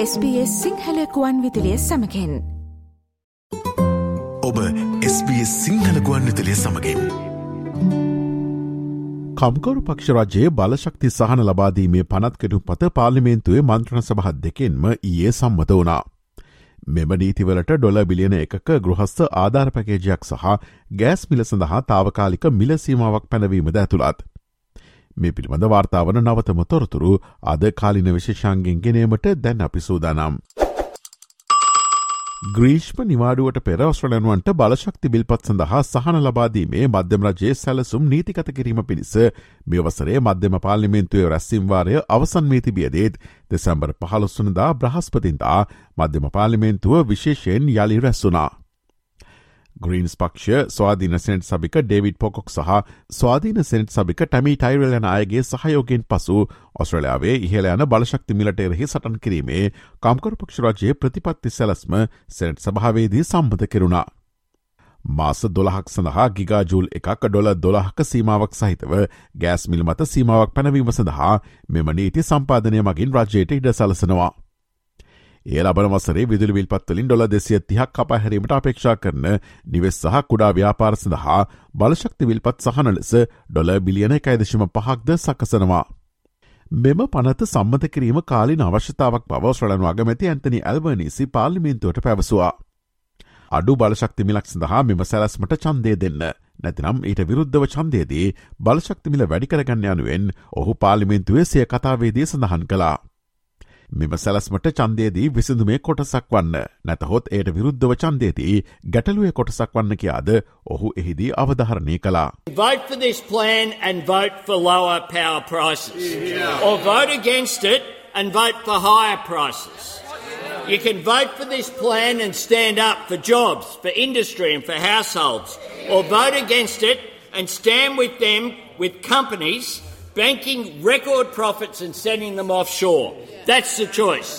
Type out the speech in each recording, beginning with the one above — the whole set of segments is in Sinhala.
SBS සිංහලකුවන් විදිලිය සමකෙන් ඔබ SBS සිංහලකුවන් විතලිය සමගින්. කම්කරු පක්ෂරජයේ බලශක්ති සහන ලබාදීමේ පනත්කටු පත පාලිමේන්තුවේ මන්ත්‍රණ සභහත් දෙකෙන්ම ඊයේ සම්මත වනා. මෙම නීතිවලට ඩොල බිලියන එකක ගෘහස්ත ආධාරපකේජයක් සහ ගෑස් මිල සඳහා තාවකාලික මිලසීමාවක් පැනවීමද ඇතුළත්. මේ පිළිබඳ වාර්තාවන නවතම තොරතුරු අද කාලින විශේෂංගෙන් ගෙනීමට දැන් අපි සූදානම්. ග්‍රීෂ්ම නිවාඩුවට පෙර ඔස්ට්‍රලයන්වන්ට බලශක්ති බිල්පත් සඳහා සහන ලබාදීමේ මධ්‍යම රජයේ සැලසුම් නීතිකත කිරීම පිණිස මෙවසරේ මධ්‍යම පාලිමෙන්තුවය රැස්සිම්වාරය අවසන් මේ තිබියදේත් දෙසැම්බර් පහලොස්සනදා බ්‍රහස්පතින්තා මධ්‍යම පාලිමෙන්තුව විශේෂයෙන් යළි රැස්සුනා. ග්‍රීන්ස් පක්ෂ ස්වාධීන සෙනට් සභික ඩේවිඩ් පොකොක් සහ ස්වාධීන සෙනට් සභික ටැමි ටයිරල් යන අයගේ සහයෝගෙන් පසු ඔස්ට්‍රලයාාවේ ඉහල යන බලශක්ති මිලටේරෙහි සටන් කිරීමේ කම්කර පක්ෂරජයේ ප්‍රතිපත්ති සැලස්ම සෙනට් සභාවේදී සම්බධ කෙරුණා. මාස දොළහක් සඳහා ගිගාජූල් එකක් ඩොල දොළහක සීමාවක් සහිතව ගෑස් මිල් මත සීමාවක් පැනවීම සඳහා මෙම නීති සම්පාධනය මගින් රජයට ඉඩ සලසනවා. ඒ ලබන වසරේ විදුලි විල්පත්වලින් ඩොල දෙසිය තිහක් කපහැරීමට අපේක්ෂා කරන නිවෙස් සහ කුඩා ව්‍යාපාර සඳහා බලශක්ති විල්පත් සහන ලෙස ඩොල බිලියන එකයිදශම පහක්ද සකසනවා. මෙම පනත සම්මත කිරීම කාලින අවශ්‍යතාවක් බව ශ්‍රලන් වගමැති ඇන්තනි ඇල්වනීසි පාලිමින්තුවට පැවසවා. අඩු බලශක්තිමිලක් සඳහා මෙම සැලස්මට චන්දය දෙන්න. නැතිනම් ඊට විරුද්ධව චන්දයේදී බලශක්තිමිල වැඩිකරගන්න යනුවෙන් ඔහු පාලිමින්තුවේ සිය කතාවේදී සඳහන් කලා. මෙම සැලස්මට චන්දේදී විසිඳුමේ කොටසක් වන්න නැතහොත් එයට විරුද්ධව චන්දේදී ගැටලුවේ කොටසක් වන්න කියාද ඔහු එහිදී අවධහරණය කලා. Vote for this plan and vote for lower power prices. Yeah. Or vote against it and vote for higher prices. You can vote for this plan and stand up for jobs, for industry and for households. Or vote against it and stand with them, with companies, banking record profits and sending them offshore. That's the choice.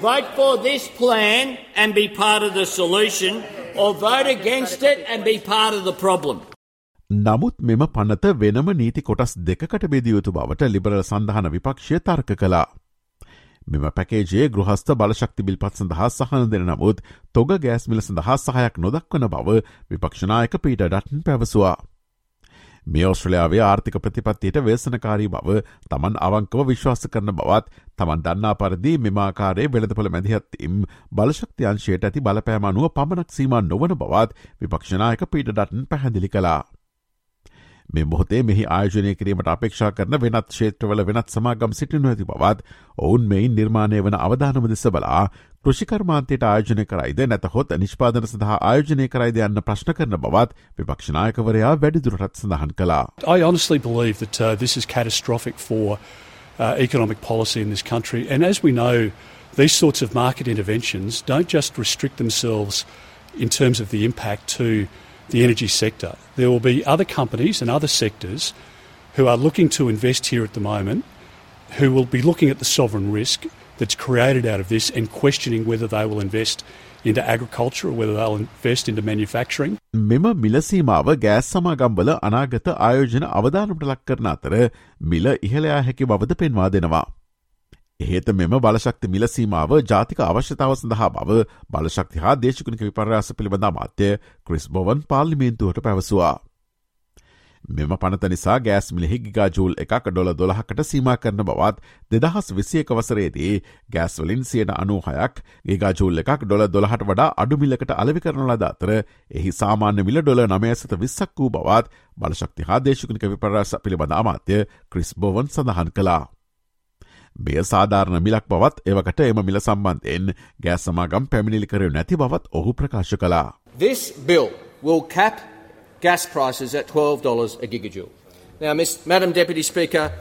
Vote for this plan and be part of the solution, or vote against it and be part of the problem. නමුත් මෙම පනත වෙනම නීති කොටස් දෙකට බෙදියයුතු බවට ලිබරල සඳහන විපක්ෂය තර්ක කලා. මෙම පැකේජයේ ගෘහස්ත බලශක්ති බිල්පත් සඳහා සහන දෙන නමුත් තොග ගෑස්මිල සඳහා සහයක් නොදක්වන බව විපක්ෂනායක පීට ඩටන් පැවසවා. මේ ඔස්ට්‍රලයාාවේ ආර්ථික ප්‍රතිපත්තියට වේසනකාරී බව තමන් අවංකව විශ්වාස කරන බවත් තමන් දන්නා පරදි මෙමාකාරේ වෙළඳපොළ මැදිහත්තිම් බලශක්තියංශයට ඇති බලපෑමනුව පමණක් සීම නොවන බවත් විපක්ෂනායක පීට ඩටන් පැහැදිලි කලා. මේ මොහොතේ මෙහි ආයෝජනය කිරීමට අපේක්ෂා කරන වෙනත් ක්ෂේත්‍රවල වෙනත් සමාගම් සිටිනු ඇති බවත් ඔවුන් මෙයින් නිර්මාණය වන අවධානම දෙස බලා කෘෂිකර්මාන්තයට ආයෝජනය කරයිද නැතහොත් නිෂ්පාදන සඳහා ආයෝජනය කරයිද යන්න ප්‍රශ්න කරන බවත් විපක්ෂනායකවරයා වැඩිදුරටත් සඳහන් කළා. I honestly believe that uh, this is catastrophic for uh, economic policy in this country. And as we know, these sorts of market interventions don't just restrict themselves in terms of the impact to the energy sector. There will be other companies and other sectors who are looking to invest here at the moment who will be looking at the sovereign risk that's created out of this and questioning whether they will invest into agriculture or whether they'll invest into manufacturing. මෙම මිලසීමාව ගෑස් සමාගම්බල අනාගත ආයෝජන අවධානට ලක් කරන අතර මිල ඉහළයා හැකි බවද පෙන්වා දෙනවා. එහෙත මෙම බලශක්ති මිලසීමාව ජාතික අවශ්‍යතාව සඳහා බව බලශක්ති හා දේශකුණික විපර්යාස පිළිබඳ මාත්‍යය ක්‍රිස් බොවන් පාර්ලිමේන්තුවට පැවසවා. මෙම පනත නිසා ගෑස් මිලෙහි ගිගාජූල් එකක් ඩොල දොළහකට සීම කරන බවත් දෙදහස් විසියක වසරේදී ගෑස්වලින් සියට අනූහයක් ගේගාජූල් එකක් ඩොල දොළහට වඩා අඩුමිලකට අලවි කරන ලද අතර එහි සාමාන්‍ය මිල ඩොල නමයසත විස්සක් වූ බවත් බලශක්ති හාදේශකනික විපරස පිළිබඳ අමාත්‍ය ක්‍රිස් බෝවන් සඳහන් කලා. මෙය සාධාරණ මිලක් බවත් එවකට එම මිල සම්බන්ධයෙන් ගෑස් සමාගම් පැමිණිලි කර නැති බවත් ඔහු ප්‍රකාශ කලා. This bill will cap gas prices at $12 a gigajoule. Now, Ms, Madam Deputy Speaker,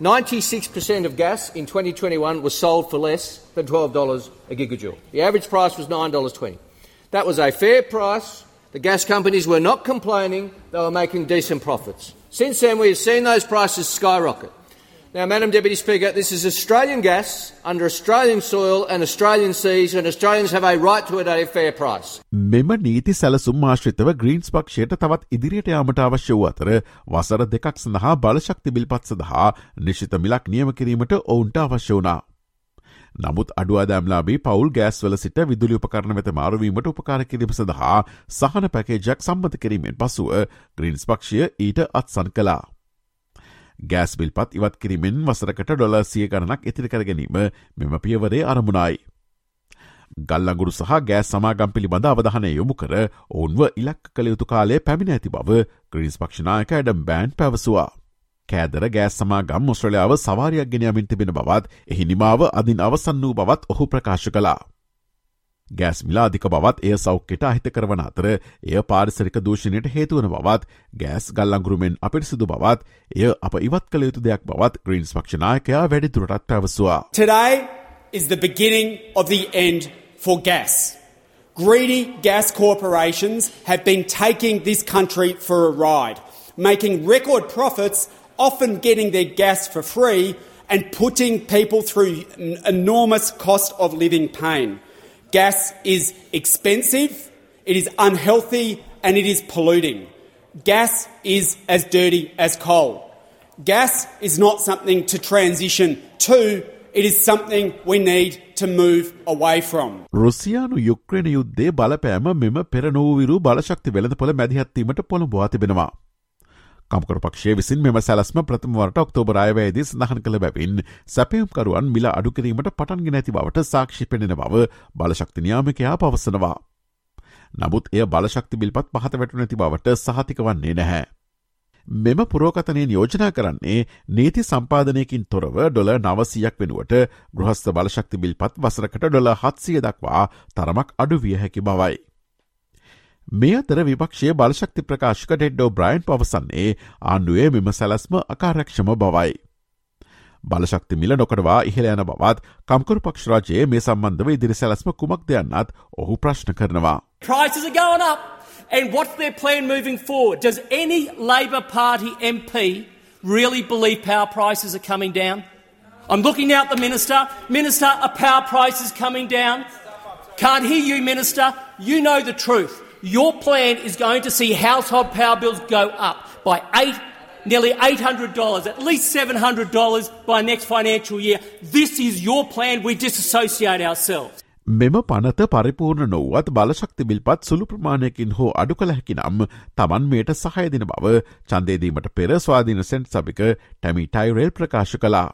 96% of gas in 2021 was sold for less than $12 a gigajoule. The average price was $9.20. That was a fair price. The gas companies were not complaining, they were making decent profits. Since then, we have seen those prices skyrocket. Now, Madam Deputy Speaker, this is Australian gas under Australian soil and Australian seas, and Australians have a right to it at a fair price. මෙම නීති සැලසුම් ආශ්‍රිතව ග්‍රීන්ස් පක්ෂයට තවත් ඉදිරියට යාමට අවශ්‍ය වූ අතර වසර දෙකක් සඳහා බලශක්ති බිල්පත් සඳහා නිශ්ිත මිලක් නියම කිරීමට ඔවුන්ට අවශ්‍ය වුණා. නමුත් අඩුවාදෑම්ලාබී පවුල් ගෑස්වල සිට විදුලි උපකරණ වෙත මාරුවීමට උපකාර කිරීම සඳහා සහන පැකේජක් සම්මත කිරීමෙන් පසුව ග්‍රීන්ස් පක්ෂය ඊට අත්සන් කලා. ගෑස් බිල්පත් ඉවත් කිරීමෙන් වසරකට ඩොල සිය ගණනක් ඉතිරිකර ගැනීම මෙම පියවරේ අරමුණයි. ගල්ලගුරු සහ ගෑස් සමාගම් පිළිබඳ අවධහනය යොමු කර ඔවුන්ව ඉලක් කළ යුතු කාලේ පැමිණ ඇති බව ග්‍රීස් පක්ෂනායක ඇඩම් බෑන්් පැවසවා. කෑදර ගෑස් සමාගම් මුස්ට්‍රලියාව සවාරයක් ගෙනයමින් තිබෙන බවත් එහි නිමාව අදින් අවසන් වූ බවත් ඔහු ප්‍රකාශ කලා. ගෑස් මිලාධික බවත් එය සෞඛ්‍යයට අහිත කරවන අතර එය පාරිසරික දූෂණයට හේතුවන බවත් ගෑස් ගල්ලංගුරුමෙන් අපිරිසිදු බවත් එය අප ඉවත් කළ යුතු දෙයක් බවත් ග්‍රීන්ස් පක්ෂනායකයා වැඩිදුරටත් පැවසවා. Today is the beginning of the end for gas. Greedy gas corporations have been taking this country for a ride, making record profits, often getting their gas for free, and putting people through enormous cost of living pain. Gas is expensive, it is unhealthy, and it is polluting. Gas is as dirty as coal. Gas is not something to transition to, it is something we need to move away from. රුසියානු යුක්්‍රණ යුද්ධේ බලපෑම මෙම පෙරනෝවිරු බලශක්ති වෙළඳපොළ මැදිහත්වීමට පොළඹවා තිබෙනවා. කම්කර පක්ෂය විසින් මෙම සැලස්ම ප්‍රථමවරට ඔක්තෝබරායවයේදී සඳහන් කළ බැවින් සැපයුම්කරුවන් මිල අඩුකිරීමට පටන්ගෙන ඇති බවට සාක්ෂි පෙනෙන බව බලශක්තිනියාමකයා පවසනවා. නමුත් එය බලශක්ති බිල්පත් පහත වැටු නැති බවට සහතික වන්නේ නැහැ. මෙම පුරෝකතනයෙන් යෝජනා කරන්නේ නීති සම්පාධනයකින් තොරව ඩොල නවසියක් වෙනුවට ගෘහස්ත බලශක්ති බිල්පත් වසරකට ඩොල හත්සිය දක්වා තරමක් අඩු විය හැකි බවයි. මේ අතර විපක්ෂය බලශක්ති ප්‍රකාශක ඩෙඩ්ඩෝ බ්‍රයින් පවසන්නේ ආණ්ඩුවේ මෙම සැලස්ම අකාරක්ෂම බවයි. බලශක්ති මිල නොකඩවා ඉහළ යන බවත් කම්කරු පක්ෂරාජයේ මේ සම්බන්ධව ඉදිරි සැලස්ම කුමක් දෙයන්නත් ඔහු ප්‍රශ්න කරනවා. Prices are going up. And what's their plan moving forward? Does any Labor Party MP really believe power prices are coming down? I'm looking out the minister. Minister, are power prices coming down? Can't hear you, minister. You know the truth. Your plan is going to see household power bills go up by eight, nearly $800, at least $700 by next financial year. This is your plan. We disassociate ourselves. මෙම පනත පරිපූර්ණ නොවත් බලශක්ති බිල්පත් සුළු ප්‍රමාණයකින් හෝ අඩු කළ හැකි නම් තමන් මේට සහයදින බව චන්දේදීමට පෙර ස්වාධීන සෙන්ට් සභික ටැමි ටයිරෙල් ප්‍රකාශ කලා.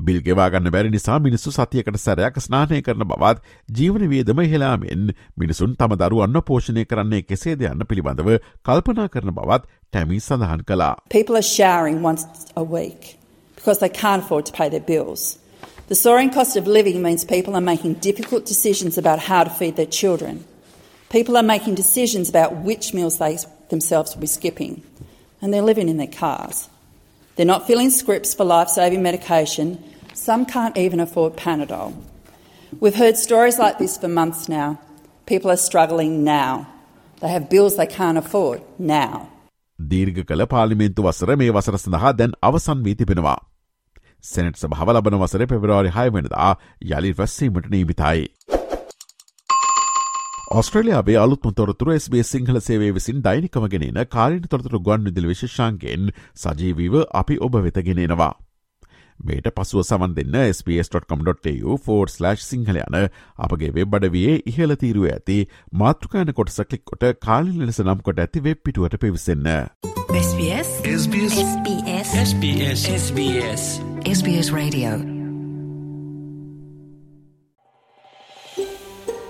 බිල් ගෙවාගන්න බැරි නිසා මිනිස්සු සතියකට සැරයක් ස්නානය කරන බවත් ජීවන වියදම හෙලාමෙන් මිනිසුන් තම දරුවන්න පෝෂණය කරන්නේ කෙසේද යන්න පිළිබඳව කල්පනා කරන බවත් ටැමි සඳහන් කළා. People are showering once a week because they can't afford to pay their bills. The soaring cost of living means people are making difficult decisions about how to feed their children. People are making decisions about which meals they themselves will be skipping. And they're living in their cars. They're not filling scripts for life saving medication. Some can't even afford Panadol. We've heard stories like this for months now. People are struggling now. They have bills they can't afford now. දීර්ඝ කළ පාලිමේන්තු වසර මේ වසර සඳහා දැන් අවසන් වී තිබෙනවා. සැනට් සභාව ලබන වසර පෙබරවාරි හයවෙනදා යළි රැස්සීමට නීමිතයි. ඔස්ට්‍රලයාාවේ අලුත්ම තොරතුර SBS සිංහල සේවේ විසින් දෛනිකමගෙනන කාලින් තොරතුර ගුවන් විදිල් විශෂාන්ගෙන් සජීවීව අපි ඔබ වෙතගෙනෙනවා. මේට පසුව සමන් දෙන්න ps.com.tu4/ සිංහල යන අපගේ වෙබ් අඩවයේ ඉහල තීරුව ඇති මාතෘකාන කොටස කලික් කොට කාලින් ලෙස නම් කොට ඇති වෙබ් පිටුවට පිවිසන්න. SBS SBS SBS SBS SBS Radio